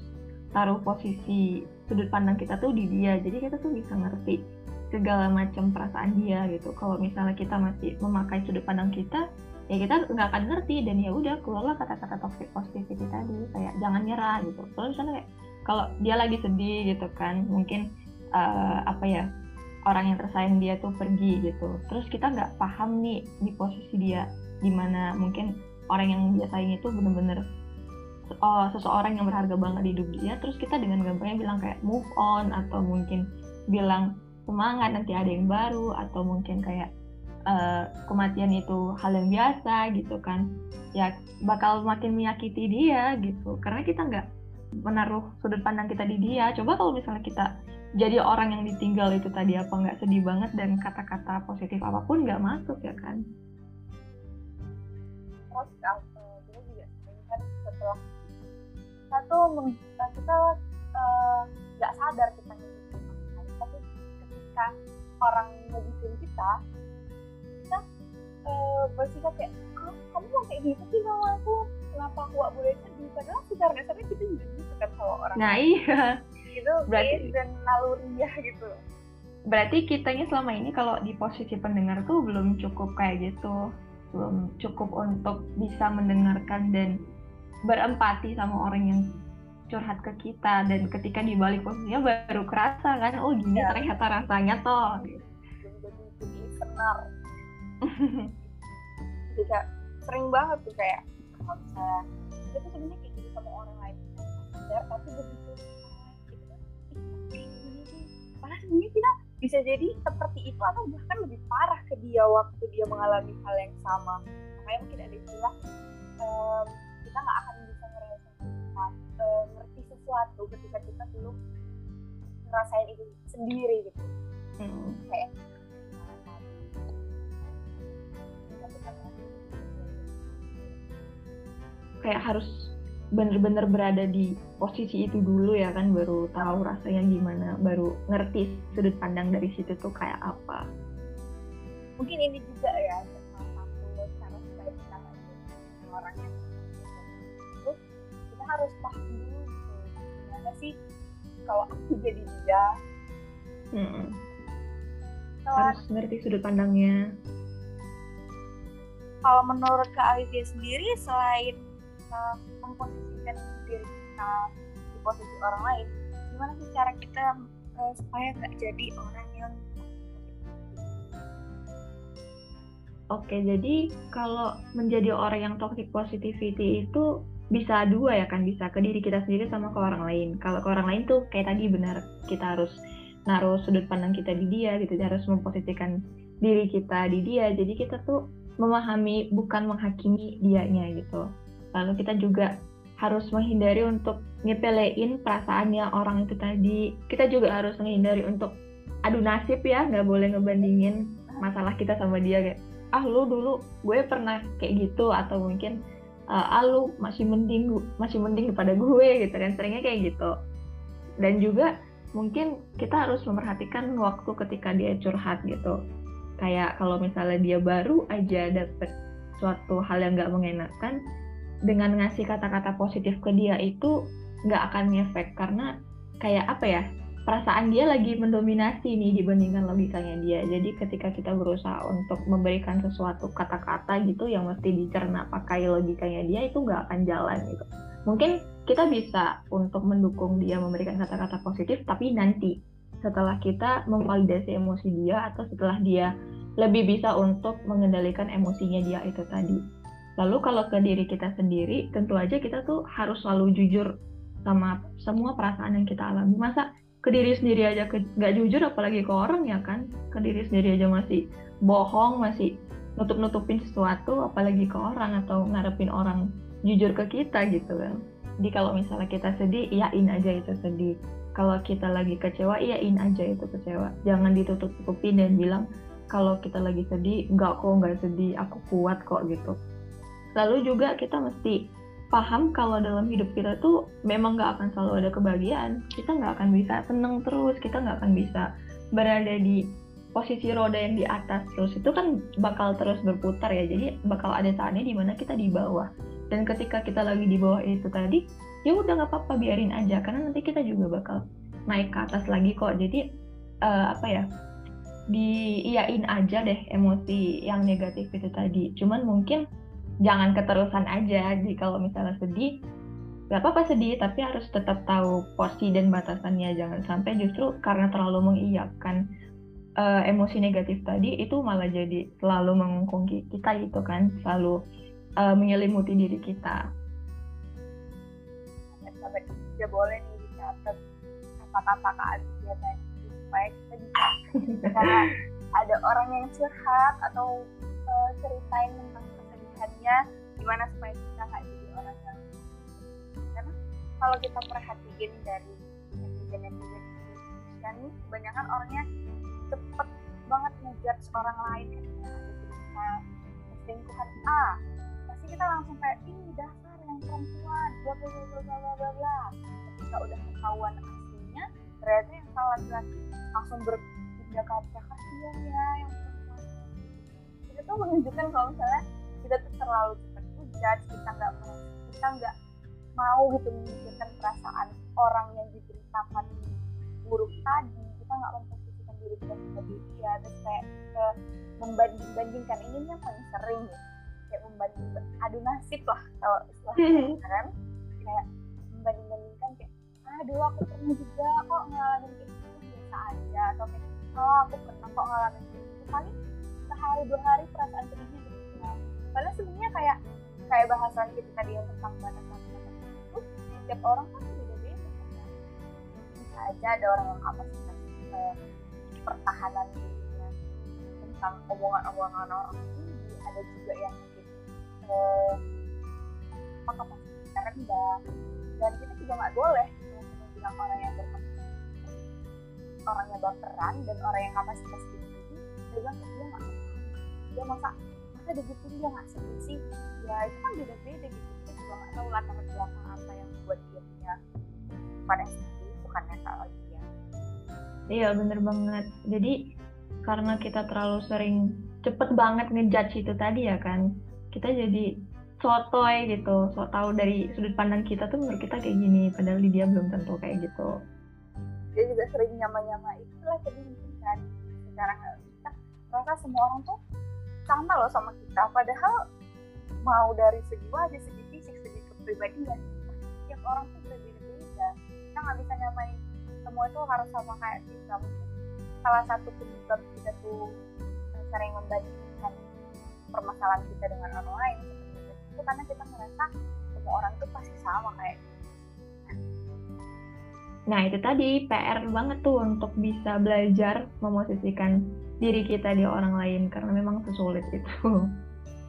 taruh posisi sudut pandang kita tuh di dia. Jadi kita tuh bisa ngerti segala macam perasaan dia gitu. Kalau misalnya kita masih memakai sudut pandang kita ya kita nggak akan ngerti dan ya udah keluarlah kata-kata toxic positivity tadi kayak jangan nyerah gitu. Terus misalnya kayak kalau dia lagi sedih gitu kan mungkin uh, apa ya orang yang tersayang dia tuh pergi gitu. Terus kita nggak paham nih di posisi dia di mana mungkin orang yang dia sayang itu bener-bener uh, seseorang yang berharga banget di hidup dia. Terus kita dengan gampangnya bilang kayak move on atau mungkin bilang semangat nanti ada yang baru atau mungkin kayak uh, kematian itu hal yang biasa gitu kan ya bakal makin menyakiti dia gitu. Karena kita nggak menaruh sudut pandang kita di dia. Coba kalau misalnya kita jadi orang yang ditinggal itu tadi apa nggak sedih banget dan kata-kata positif apa pun nggak masuk ya kan? Terus kita juga kan setelah kita tuh kita eh, nggak uh, sadar kita ngikutin tapi ketika orang kita kita uh, bersikap kayak kamu mau kayak gitu sih sama aku? Kenapa aku gak boleh sedih? Padahal secara dasarnya kita juga gitu kan sama orang. Nah iya. Itu berarti dan naluriah gitu. Berarti kitanya selama ini kalau di posisi pendengar tuh belum cukup kayak gitu. Belum cukup untuk bisa mendengarkan dan berempati sama orang yang curhat ke kita. Dan ketika di balik posisinya baru kerasa kan oh gini ya. ternyata rasanya toh gitu. jadi senar jadi sering banget tuh kayak kalau misalnya kita tuh sebenarnya kayak gitu sama orang lain. Sadar tapi begitu padahal sebenarnya kita bisa jadi seperti itu atau bahkan lebih parah ke dia waktu dia mengalami hal yang sama. Makanya mungkin ada istilah um, kita nggak akan bisa ngerasain uh, ngerti sesuatu ketika kita belum ngerasain itu sendiri gitu. Hmm. kayak kayak harus bener-bener berada di posisi itu dulu ya kan baru tahu rasanya gimana baru ngerti sudut pandang dari situ tuh kayak apa. Mungkin ini juga ya salah satu cara supaya kita orang yang itu kita harus paham dulu gitu. Gimana sih kalau aku jadi dia? Harus ngerti sudut pandangnya kalau menurut Kak Alivia sendiri selain uh, memposisikan diri kita di posisi orang lain gimana sih cara kita uh, supaya nggak jadi orang yang Oke, jadi kalau menjadi orang yang toxic positivity itu bisa dua ya kan, bisa ke diri kita sendiri sama ke orang lain. Kalau ke orang lain tuh kayak tadi benar, kita harus naruh sudut pandang kita di dia gitu, harus memposisikan diri kita di dia. Jadi kita tuh memahami bukan menghakimi dianya gitu. Lalu kita juga harus menghindari untuk nyepelein perasaannya orang itu tadi. Kita juga harus menghindari untuk adu nasib ya nggak boleh ngebandingin masalah kita sama dia kayak ah lu dulu gue pernah kayak gitu atau mungkin ah lu masih mending masih mending daripada gue gitu kan. Seringnya kayak gitu. Dan juga mungkin kita harus memperhatikan waktu ketika dia curhat gitu kayak kalau misalnya dia baru aja dapet suatu hal yang nggak mengenakan dengan ngasih kata-kata positif ke dia itu nggak akan ngefek. Karena kayak apa ya perasaan dia lagi mendominasi nih dibandingkan logikanya dia. Jadi ketika kita berusaha untuk memberikan sesuatu kata-kata gitu yang mesti dicerna pakai logikanya dia itu nggak akan jalan gitu. Mungkin kita bisa untuk mendukung dia memberikan kata-kata positif tapi nanti setelah kita memvalidasi emosi dia atau setelah dia lebih bisa untuk mengendalikan emosinya dia itu tadi Lalu kalau ke diri kita sendiri, tentu aja kita tuh harus selalu jujur sama semua perasaan yang kita alami. Masa ke diri sendiri aja nggak jujur, apalagi ke orang ya kan? Ke diri sendiri aja masih bohong, masih nutup-nutupin sesuatu, apalagi ke orang atau ngarepin orang jujur ke kita gitu kan jadi kalau misalnya kita sedih iyain aja itu sedih kalau kita lagi kecewa iyain aja itu kecewa. Jangan ditutup-tutupin dan bilang kalau kita lagi sedih nggak kok nggak sedih aku kuat kok gitu. Lalu juga kita mesti paham kalau dalam hidup kita tuh memang nggak akan selalu ada kebahagiaan. Kita nggak akan bisa seneng terus kita nggak akan bisa berada di posisi roda yang di atas terus. Itu kan bakal terus berputar ya. Jadi bakal ada saatnya di mana kita di bawah. Dan ketika kita lagi di bawah itu tadi ya udah nggak apa-apa biarin aja. Karena nanti kita juga bakal naik ke atas lagi kok. Jadi uh, apa ya diiyain aja deh emosi yang negatif itu tadi. Cuman mungkin jangan keterusan aja. Jadi kalau misalnya sedih gak apa-apa sedih tapi harus tetap tahu porsi dan batasannya. Jangan sampai justru karena terlalu mengiyakan uh, emosi negatif tadi itu malah jadi selalu mengungkung kita gitu kan. Selalu uh, menyelimuti diri kita tidak boleh nih dicatat kata-kata keadilan tadi supaya kita bisa ada orang yang curhat atau uh, ceritain tentang kesedihannya gimana supaya kita nggak jadi orang yang karena kalau kita perhatiin dari netizen netizen Indonesia nih kebanyakan orangnya cepet banget ngejudge orang lain ketika ada cerita selingkuhan A. Pasti kita langsung kayak ih dasar perempuan bla bla bla bla bla bla bla. Ketika udah ketahuan aslinya ternyata yang salah laki langsung berpindah kata kasihan ya yang perempuan. Itu tuh menunjukkan kalau misalnya kita tuh terlalu cepat judge kita nggak kita nggak mau gitu memikirkan perasaan orang yang diberitakan buruk tadi. Kita nggak memposisikan diri kita sebagai dia. Terus kayak ke membanding bandingkan ini yang paling sering ya kayak membanding adu nasib lah kalau istilahnya kan kayak membanding bandingkan kayak ah dulu aku pernah juga kok ngalamin kayak gitu biasa aja. Atau kayak oh aku pernah kok ngalamin kayak gitu. Paling sehari dua hari perasaan sedihnya berkurang padahal sebenarnya kayak kayak bahasan kita tadi yang tentang batasan itu setiap orang kan beda beda kan. Bisa aja ada orang yang kapasitas eh, pertahanan dirinya tentang omongan-omongan orang. Tinggi ada juga yang apa kapasitasnya rendah dan kita juga nggak boleh bilang orang yang berkapasitas orangnya baperan dan orang yang kapasitas tinggi dia bilang dia nggak dia masa masa begitu dia nggak sedih sih ya itu kan beda-beda gitu kita juga nggak tahu latar belakang apa yang membuat dia punya pada kan yang salah dia iya bener banget. Jadi karena kita terlalu sering cepet banget ngejudge itu tadi ya kan kita jadi sotoy gitu so tahu dari sudut pandang kita tuh menurut kita kayak gini padahal di dia belum tentu kayak gitu. Dia juga sering nyama-nyama itulah jadi mungkin kan. Secara kita merasa semua orang tuh sama loh sama kita. Padahal mau dari segi wajah segi fisik segi kepribadian setiap orang tuh berbeda-beda. Kita nggak bisa nyamain semua itu harus sama kayak kita. Mungkin salah satu penyebab kita tuh sering membandingkan permasalahan kita dengan orang lain seperti itu, itu karena kita merasa semua orang tuh pasti sama kayak Nah itu tadi PR banget tuh untuk bisa belajar memosisikan diri kita di orang lain karena memang sesulit itu.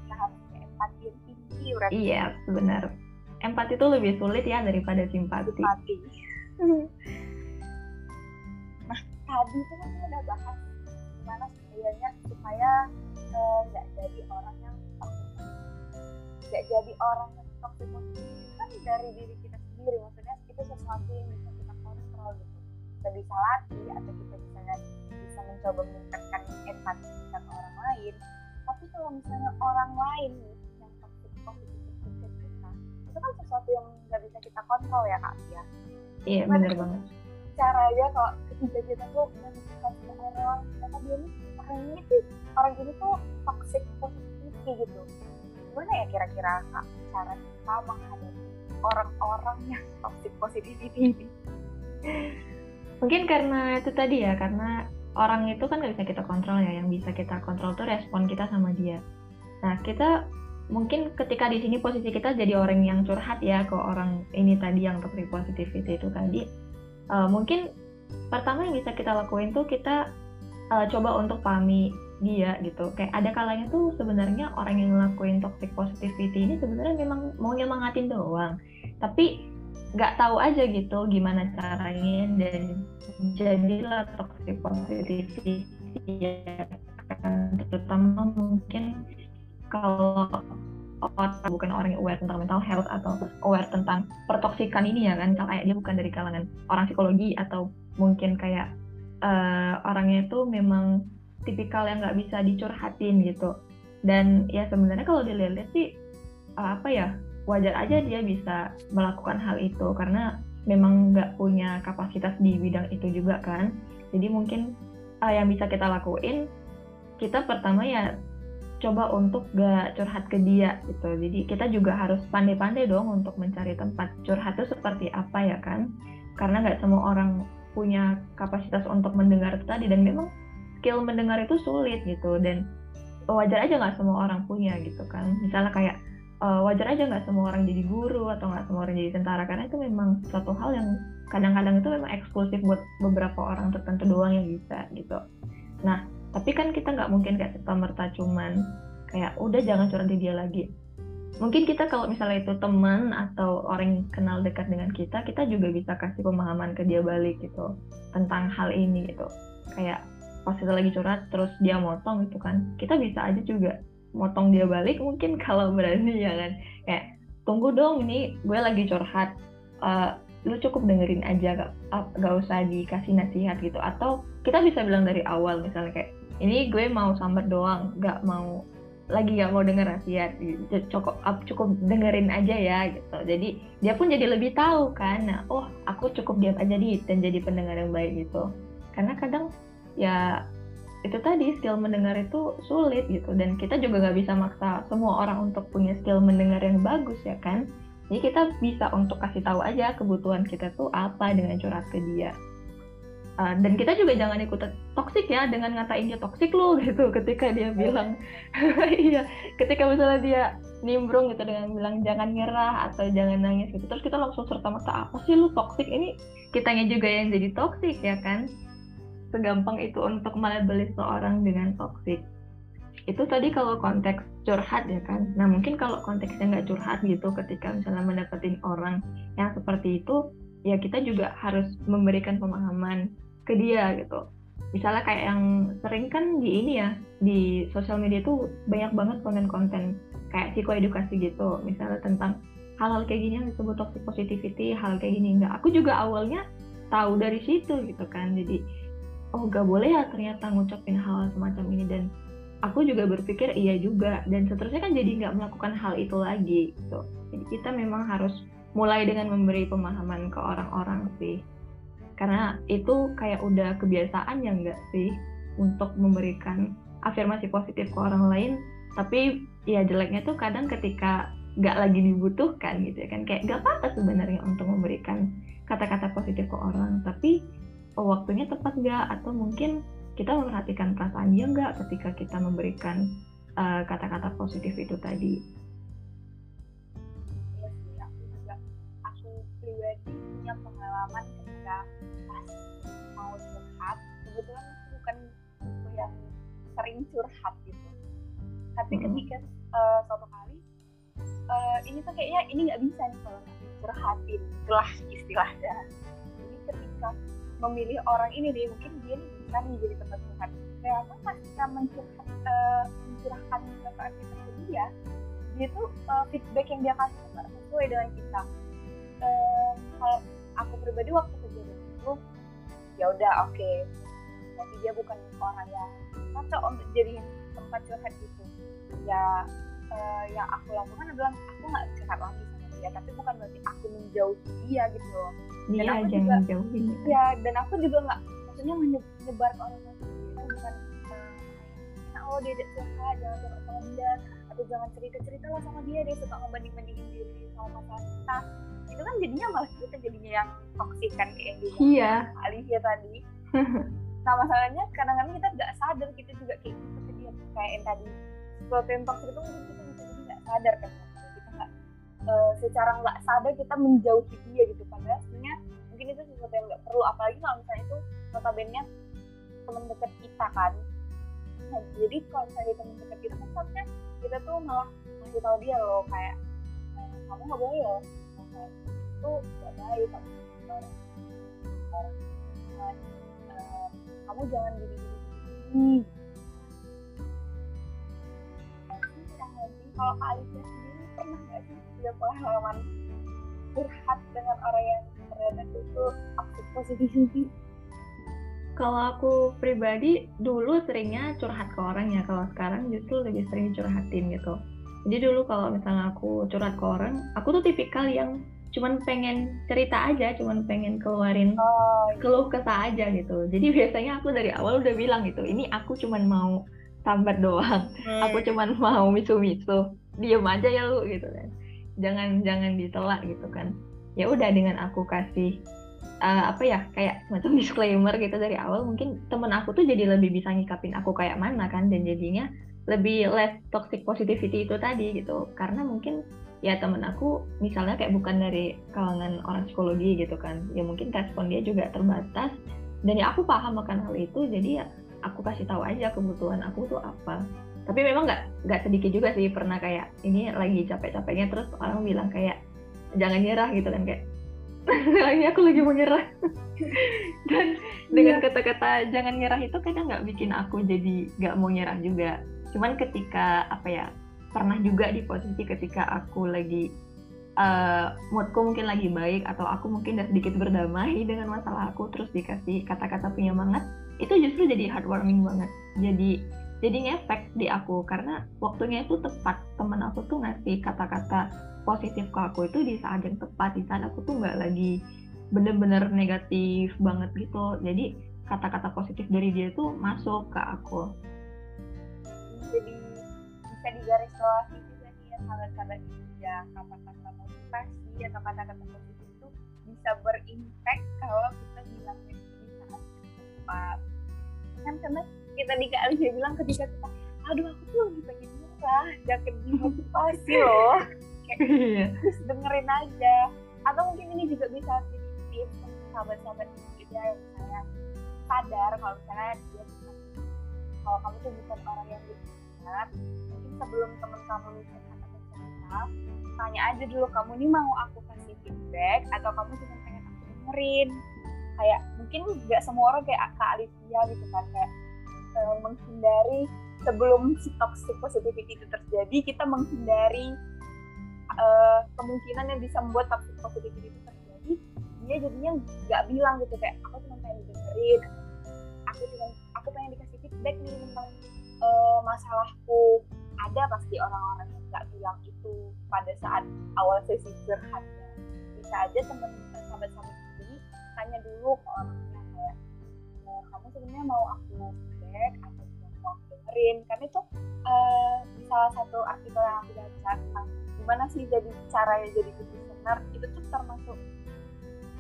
Harus empati yang tinggi berarti. Iya benar. Empati itu lebih sulit ya daripada simpati. Simpati. nah tadi tuh kan udah bahas gimana sebenarnya supaya nggak uh, jadi orang yang toxic, nggak jadi orang yang toxic. Kan dari diri kita sendiri maksudnya itu sesuatu yang bisa kita kontrol gitu. Kita bisa latih atau kita bisa bisa mencoba meningkatkan empati kita ke orang lain. Tapi kalau misalnya orang lain yang toxic positif ke kita itu kan sesuatu yang nggak bisa kita kontrol ya kak ya. Iya benar banget. Caranya kalau ketika kita tuh menunjukkan sama orang ternyata dia nih orang ini tuh orang ini tuh toxic positivity gitu. Gimana ya kira-kira kak cara kita menghadapi orang-orang yang toxic positivity ini? Mungkin karena itu tadi ya karena orang itu kan nggak bisa kita kontrol ya. Yang bisa kita kontrol tuh respon kita sama dia. Nah kita mungkin ketika di sini posisi kita jadi orang yang curhat ya ke orang ini tadi yang toxic positivity itu tadi uh, mungkin pertama yang bisa kita lakuin tuh kita uh, coba untuk pahami dia gitu. Kayak ada kalanya tuh sebenarnya orang yang ngelakuin toxic positivity ini sebenarnya memang mau nyemangatin doang. Tapi nggak tahu aja gitu gimana caranya dan jadilah toxic positivity ya kan. Terutama mungkin kalau orang bukan orang yang aware tentang mental health atau aware tentang pertoksikan ini ya kan. Kayak dia bukan dari kalangan orang psikologi atau mungkin kayak uh, orangnya itu memang tipikal yang nggak bisa dicurhatin gitu dan ya sebenarnya kalau dilihat sih uh, apa ya wajar aja dia bisa melakukan hal itu karena memang nggak punya kapasitas di bidang itu juga kan jadi mungkin uh, yang bisa kita lakuin kita pertama ya coba untuk gak curhat ke dia gitu. Jadi kita juga harus pandai-pandai dong untuk mencari tempat curhat itu seperti apa ya kan? Karena nggak semua orang punya kapasitas untuk mendengar tadi. Dan memang skill mendengar itu sulit gitu. Dan wajar aja nggak semua orang punya gitu kan. Misalnya kayak uh, wajar aja nggak semua orang jadi guru atau nggak semua orang jadi tentara. Karena itu memang suatu hal yang kadang-kadang itu memang eksklusif buat beberapa orang tertentu doang yang bisa gitu. Nah tapi kan kita nggak mungkin kayak serta merta cuman kayak udah jangan curhat di dia lagi mungkin kita kalau misalnya itu teman atau orang yang kenal dekat dengan kita kita juga bisa kasih pemahaman ke dia balik gitu tentang hal ini gitu. Kayak pas kita lagi curhat terus dia motong gitu kan. Kita bisa aja juga motong dia balik mungkin kalau berani ya kan? Kayak tunggu dong ini gue lagi curhat. Uh, lu cukup dengerin aja gak, gak usah dikasih nasihat gitu. Atau kita bisa bilang dari awal misalnya kayak ini gue mau sambat doang gak mau lagi gak mau denger nasihat cukup cukup dengerin aja ya gitu. Jadi dia pun jadi lebih tahu kan nah, oh aku cukup diam aja di dan jadi pendengar yang baik gitu. Karena kadang ya itu tadi skill mendengar itu sulit gitu. Dan kita juga nggak bisa maksa semua orang untuk punya skill mendengar yang bagus ya kan? Jadi kita bisa untuk kasih tahu aja kebutuhan kita tuh apa dengan curhat ke dia uh, dan kita juga jangan ikut toksik ya dengan ngatain dia toksik lo gitu. Ketika dia bilang iya. Ketika misalnya dia nimbrung gitu dengan bilang jangan nyerah atau jangan nangis gitu. Terus kita langsung serta merta apa sih lu toksik ini kitanya juga yang jadi toksik ya kan? Segampang itu untuk melabeli seorang dengan toxic. Itu tadi kalau konteks curhat ya kan? Nah mungkin kalau konteksnya nggak curhat gitu ketika misalnya mendapatkan orang yang seperti itu ya kita juga harus memberikan pemahaman ke dia gitu. Misalnya kayak yang sering kan di ini ya di sosial media tuh banyak banget konten-konten kayak psikoedukasi gitu. Misalnya tentang hal-hal kayak gini yang disebut toxic positivity hal kayak gini enggak. Aku juga awalnya tahu dari situ gitu kan. Jadi oh gak boleh ya ternyata ngucapin hal semacam ini. Dan aku juga berpikir iya juga. Dan seterusnya kan jadi nggak melakukan hal itu lagi gitu. Jadi kita memang harus mulai dengan memberi pemahaman ke orang-orang sih karena itu kayak udah kebiasaan ya enggak sih untuk memberikan afirmasi positif ke orang lain. Tapi ya jeleknya tuh kadang ketika nggak lagi dibutuhkan gitu ya kan. Kayak gak apa-apa sebenarnya untuk memberikan kata-kata positif ke orang tapi waktunya tepat nggak? Atau mungkin kita memperhatikan perasaan dia nggak ketika kita memberikan eh, kata-kata uh, positif itu tadi. Iya aku pribadi punya pengalaman kebetulan aku bukan tipe yang sering curhat gitu. Tapi hmm. ketika uh, suatu kali uh, ini tuh kayaknya ini nggak bisa nih kalau nggak curhatin, itulah istilahnya. Jadi ketika memilih orang ini deh mungkin dia bisa nih jadi tempat curhat ternyata pas kita mencurhat uh, mencurahkan perasaan kita ke dia dia tuh uh, feedback yang dia kasih nggak sesuai dengan kita uh, kalau aku pribadi waktu kejadian itu ya udah oke okay. Tapi dia bukan orang yang cocok untuk jadi tempat curhat gitu. Ya uh, yang aku lakukan adalah aku nggak curhat lagi sama dia tapi bukan berarti aku menjauhi dia gitu loh. Dan iya, aku juga, jauhin ya dan aku juga nggak maksudnya menyebar ke orang lain itu bukan nah, oh dia suka jangan curhat sama dia atau jangan cerita cerita lah sama dia dia suka ngebanding bandingin diri sama masalah kita. Itu kan jadinya malah kita jadinya yang toksik kan kayak yang iya. Alivia tadi nah masalahnya kadang-kadang kita nggak sadar kita juga kayak gitu dia. Kayak yang tadi yang toksik itu mungkin kita bisa jadi nggak sadar kan. Kita nggak uh, secara nggak sadar kita menjauhi dia gitu. Padahal sebenarnya mungkin itu sesuatu yang nggak perlu. Apalagi kalau misalnya itu notabene teman dekat kita kan. Nah jadi kalau misalnya teman dekat kita kan seharusnya kita tuh malah ngasih tahu dia loh kayak eh, kamu nggak boleh loh. Itu nggak baik kamu orang kamu jangan gini. Gini kalau Kak Alicia sendiri pernah nggak sih punya pengalaman curhat dengan orang yang ternyata itu toxic positivity kalau aku pribadi dulu seringnya curhat ke orang ya. Kalau sekarang justru lebih sering curhatin gitu. Jadi dulu kalau misalnya aku curhat ke orang aku tuh tipikal yang cuman pengen cerita aja cuman pengen keluarin oh, iya. keluh kesah aja gitu. Jadi biasanya aku dari awal udah bilang gitu ini aku cuman mau sambat doang. Hmm. aku cuman mau misu-misu. Diem aja ya lu gitu kan. Jangan jangan ditolak gitu kan. Ya udah dengan aku kasih uh, apa ya kayak macam disclaimer gitu dari awal mungkin temen aku tuh jadi lebih bisa ngikapin aku kayak mana kan dan jadinya lebih less toxic positivity itu tadi gitu. Karena mungkin ya temen aku misalnya kayak bukan dari kalangan orang psikologi gitu kan ya mungkin respon dia juga terbatas. Dan ya aku paham akan hal itu jadi ya aku kasih tahu aja kebutuhan aku tuh apa. Tapi memang nggak nggak sedikit juga sih pernah kayak ini lagi capek-capeknya terus orang bilang kayak jangan nyerah gitu kan kayak ini aku lagi mau nyerah. Dan dengan iya. kata-kata jangan nyerah itu kadang nggak bikin aku jadi nggak mau nyerah juga. Cuman ketika apa ya pernah juga di posisi ketika aku lagi uh, moodku mungkin lagi baik atau aku mungkin udah sedikit berdamai dengan masalah aku terus dikasih kata-kata penyemangat itu justru jadi heartwarming banget. Jadi jadi ngefek di aku. Karena waktunya itu tepat. Teman aku tuh ngasih kata-kata positif ke aku itu di saat yang tepat. Di saat aku tuh nggak lagi bener-bener negatif banget gitu. Jadi kata-kata positif dari dia tuh masuk ke aku. Jadi bisa digarisbawahi juga nih ya sahabat-sahabat ya kata-kata motivasi atau kata-kata positif itu bisa berimpact kalau kita bilang di saat yang tepat kan karena kita di Kak Alicia bilang ketika kita aduh aku tuh lagi pengen nyerah jangan dimotivasi loh. Kayak terus dengerin aja. Atau mungkin ini juga bisa jadi tips sahabat-sahabat juga yang misalnya sadar kalau misalnya dia kalau kamu tuh bukan orang yang benar mungkin sebelum temen kamu curhat atau cerita tanya aja dulu kamu ini mau aku kasih feedback atau kamu cuma pengen aku dengerin? Kayak mungkin nggak semua orang kayak Kak Alicia gitu kan kayak uh, menghindari sebelum si toxic positivity itu terjadi kita menghindari uh, kemungkinan yang bisa membuat toxic positivity itu terjadi dia jadinya nggak bilang gitu kayak aku cuma pengen dengerin aku cuma aku pengen dikasih feedback nih tentang uh, masalahku ada pasti orang-orang yang nggak bilang itu pada saat awal sesi curhatnya bisa aja temen sahabat-sahabat ini tanya dulu ke orangnya kayak kamu sebenarnya mau aku feedback atau cuma mau aku dengerin? Karena itu uh, salah satu artikel yang aku baca tentang gimana sih jadi cara yang jadi good listener itu tuh termasuk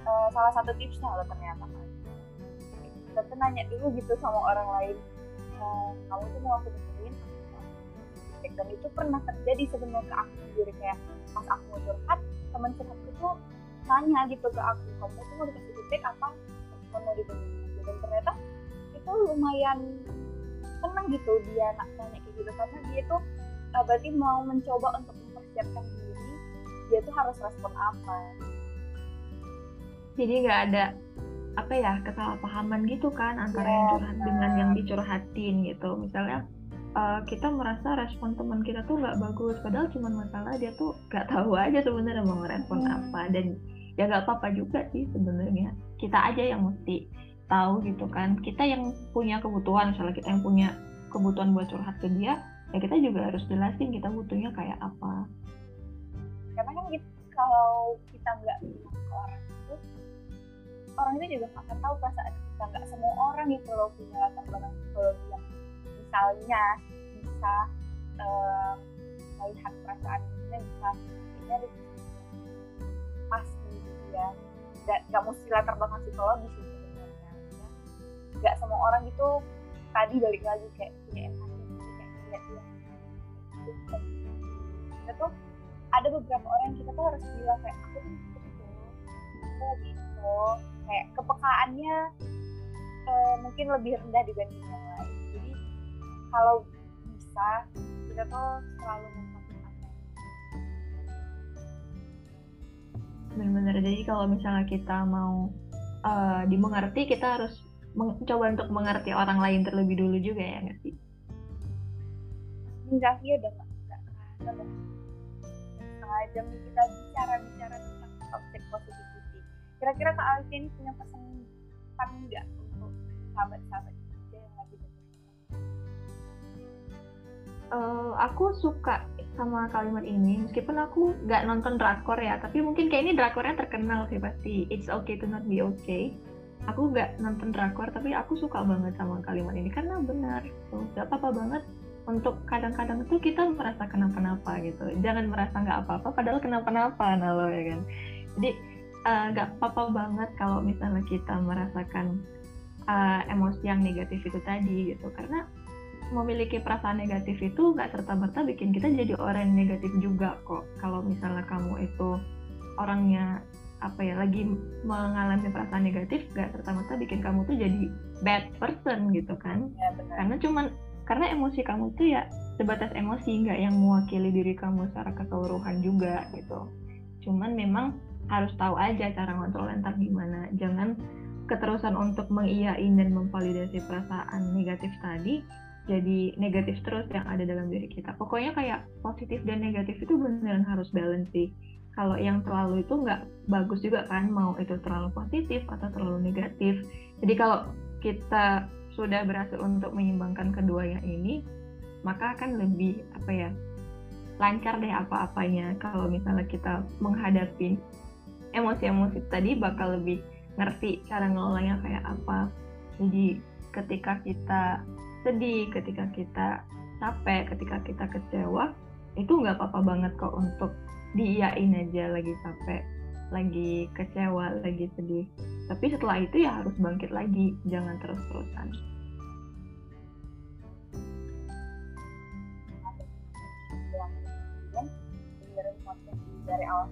uh, salah satu tipsnya loh ternyata kan. Kita tuh nanya dulu gitu sama orang lain uh, kamu tuh mau aku dengerin dan itu pernah terjadi sebenarnya ke aku sendiri kayak pas aku mau curhat teman curhatku tuh nanya gitu ke aku kamu tuh mau dikasih feedback apa? Kamu mau didengerin? Dan ternyata itu lumayan seneng gitu dia nanya kayak gitu karena dia tuh uh, berarti mau mencoba untuk mempersiapkan diri dia tuh harus respon apa? Jadi nggak ada apa ya kesalahpahaman gitu kan antara yeah, yang curhat nah. dengan yang dicurhatin gitu. Misalnya uh, kita merasa respon teman kita tuh nggak bagus padahal cuma masalah dia tuh nggak tahu aja sebenarnya mau ngerespon hmm. apa. Dan ya nggak apa-apa juga sih sebenarnya. Kita aja yang mesti tahu gitu kan. Kita yang punya kebutuhan misalnya kita yang punya kebutuhan buat curhat ke dia ya kita juga harus jelasin kita butuhnya kayak apa. Karena kan gitu, kalau kita nggak bilang ke orang orang itu juga akan tahu perasaan kita. Nggak semua orang itu loh punya latar belakang psikologi yang misalnya bisa uh, melihat perasaan kita bisa ini ada pasti gitu ya nggak nggak mesti latar belakang psikologi sih sebenarnya. Nggak semua orang itu tadi balik lagi kayak punya empati kita tuh ada beberapa orang yang kita tuh harus bilang kayak aku tuh gitu aku lagi gitu kayak kepekaannya uh, mungkin lebih rendah dibanding yang lain jadi kalau bisa kita tuh selalu benar-benar jadi kalau misalnya kita mau uh, dimengerti kita harus mencoba untuk mengerti orang lain terlebih dulu juga ya nggak sih? Enggak, iya udah nggak kerasa setengah jam kita positivity. Kira-kira Kak Alfi ini punya pesan kan nggak untuk sahabat-sahabat kita yang lagi uh, aku suka sama kalimat ini meskipun aku nggak nonton drakor ya tapi mungkin kayak ini drakornya terkenal sih pasti. It's okay to not be okay. Aku nggak nonton drakor tapi aku suka banget sama kalimat ini. Karena benar tuh gak apa-apa banget untuk kadang-kadang tuh kita merasa kenapa-napa gitu. Jangan merasa nggak apa-apa padahal kenapa-napa nah lo ya kan? Jadi nggak uh, apa-apa banget kalau misalnya kita merasakan uh, emosi yang negatif itu tadi gitu karena memiliki perasaan negatif itu nggak serta-merta bikin kita jadi orang yang negatif juga kok. Kalau misalnya kamu itu orangnya apa ya lagi mengalami perasaan negatif nggak serta-merta bikin kamu tuh jadi bad person gitu kan? Ya, benar. Karena cuman karena emosi kamu tuh ya sebatas emosi nggak yang mewakili diri kamu secara keseluruhan juga gitu. Cuman memang harus tahu aja cara ngontrol entar gimana. Jangan keterusan untuk mengiyain dan memvalidasi perasaan negatif tadi jadi negatif terus yang ada dalam diri kita. Pokoknya kayak positif dan negatif itu beneran harus balance sih. Kalau yang terlalu itu nggak bagus juga kan, mau itu terlalu positif atau terlalu negatif. Jadi kalau kita sudah berhasil untuk menyeimbangkan keduanya ini, maka akan lebih apa ya lancar deh apa-apanya. Kalau misalnya kita menghadapi emosi-emosi tadi bakal lebih ngerti cara ngelolanya kayak apa. Jadi ketika kita sedih, ketika kita capek, ketika kita kecewa, itu nggak apa-apa banget kok untuk diiyain aja lagi capek, lagi kecewa, lagi sedih. Tapi setelah itu ya harus bangkit lagi, jangan terus-terusan. dari awal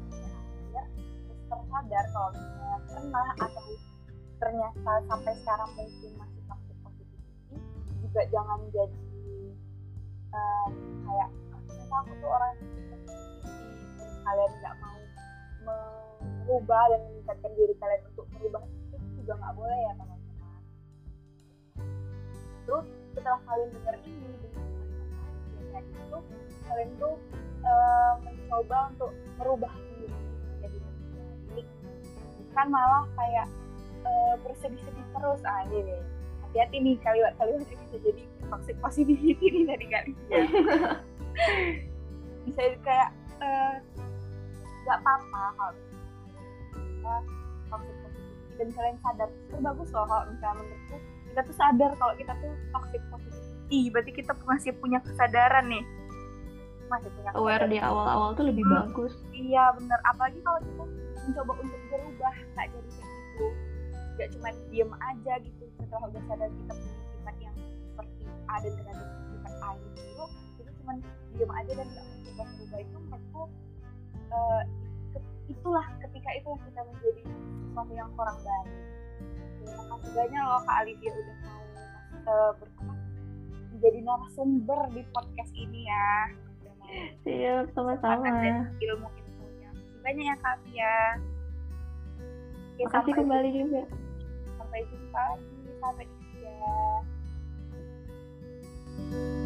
tersadar kalau misalnya pernah atau ternyata sampai sekarang mungkin masih juga jangan jadi um, kayak ternyata aku tuh orang terus kalian nggak mau merubah dan meningkatkan diri kalian untuk merubah itu juga nggak boleh ya teman-teman. Terus setelah kalian dengar ini dengan itu kalian tuh uh, mencoba untuk merubah bukan malah kayak uh, bersedih-sedih terus. Ah ini hati-hati nih kalimat-kalimat yang bisa jadi toxic positivity nih dari kalian bisa kayak eh, nggak uh, apa-apa kalau kita toxic positivity dan kalian sadar itu bagus loh kalau misalnya menurutku kita tuh sadar kalau kita tuh toxic positivity berarti kita masih punya kesadaran nih. Masih punya kesadaran. aware di awal-awal tuh lebih hmm, bagus. Iya bener. Apalagi kalau kita mencoba untuk berubah nggak jadi kayak gitu. Nggak cuma diem aja gitu setelah udah sadar kita punya sifat yang seperti A dan terhadap sifat A itu jadi cuma diem aja dan nggak mencoba berubah itu menurutku uh, itulah ketika itulah kita menjadi sesuatu yang kurang baik. Terima kasih banyak loh Kak Alivia udah mau uh, berkenan menjadi narasumber di podcast ini ya. Siap sama-sama. Ilmu banyak ya Kak Pia. Ya, Makasih kembali jumpa. juga. Sampai jumpa lagi. Sampai jumpa. Thank you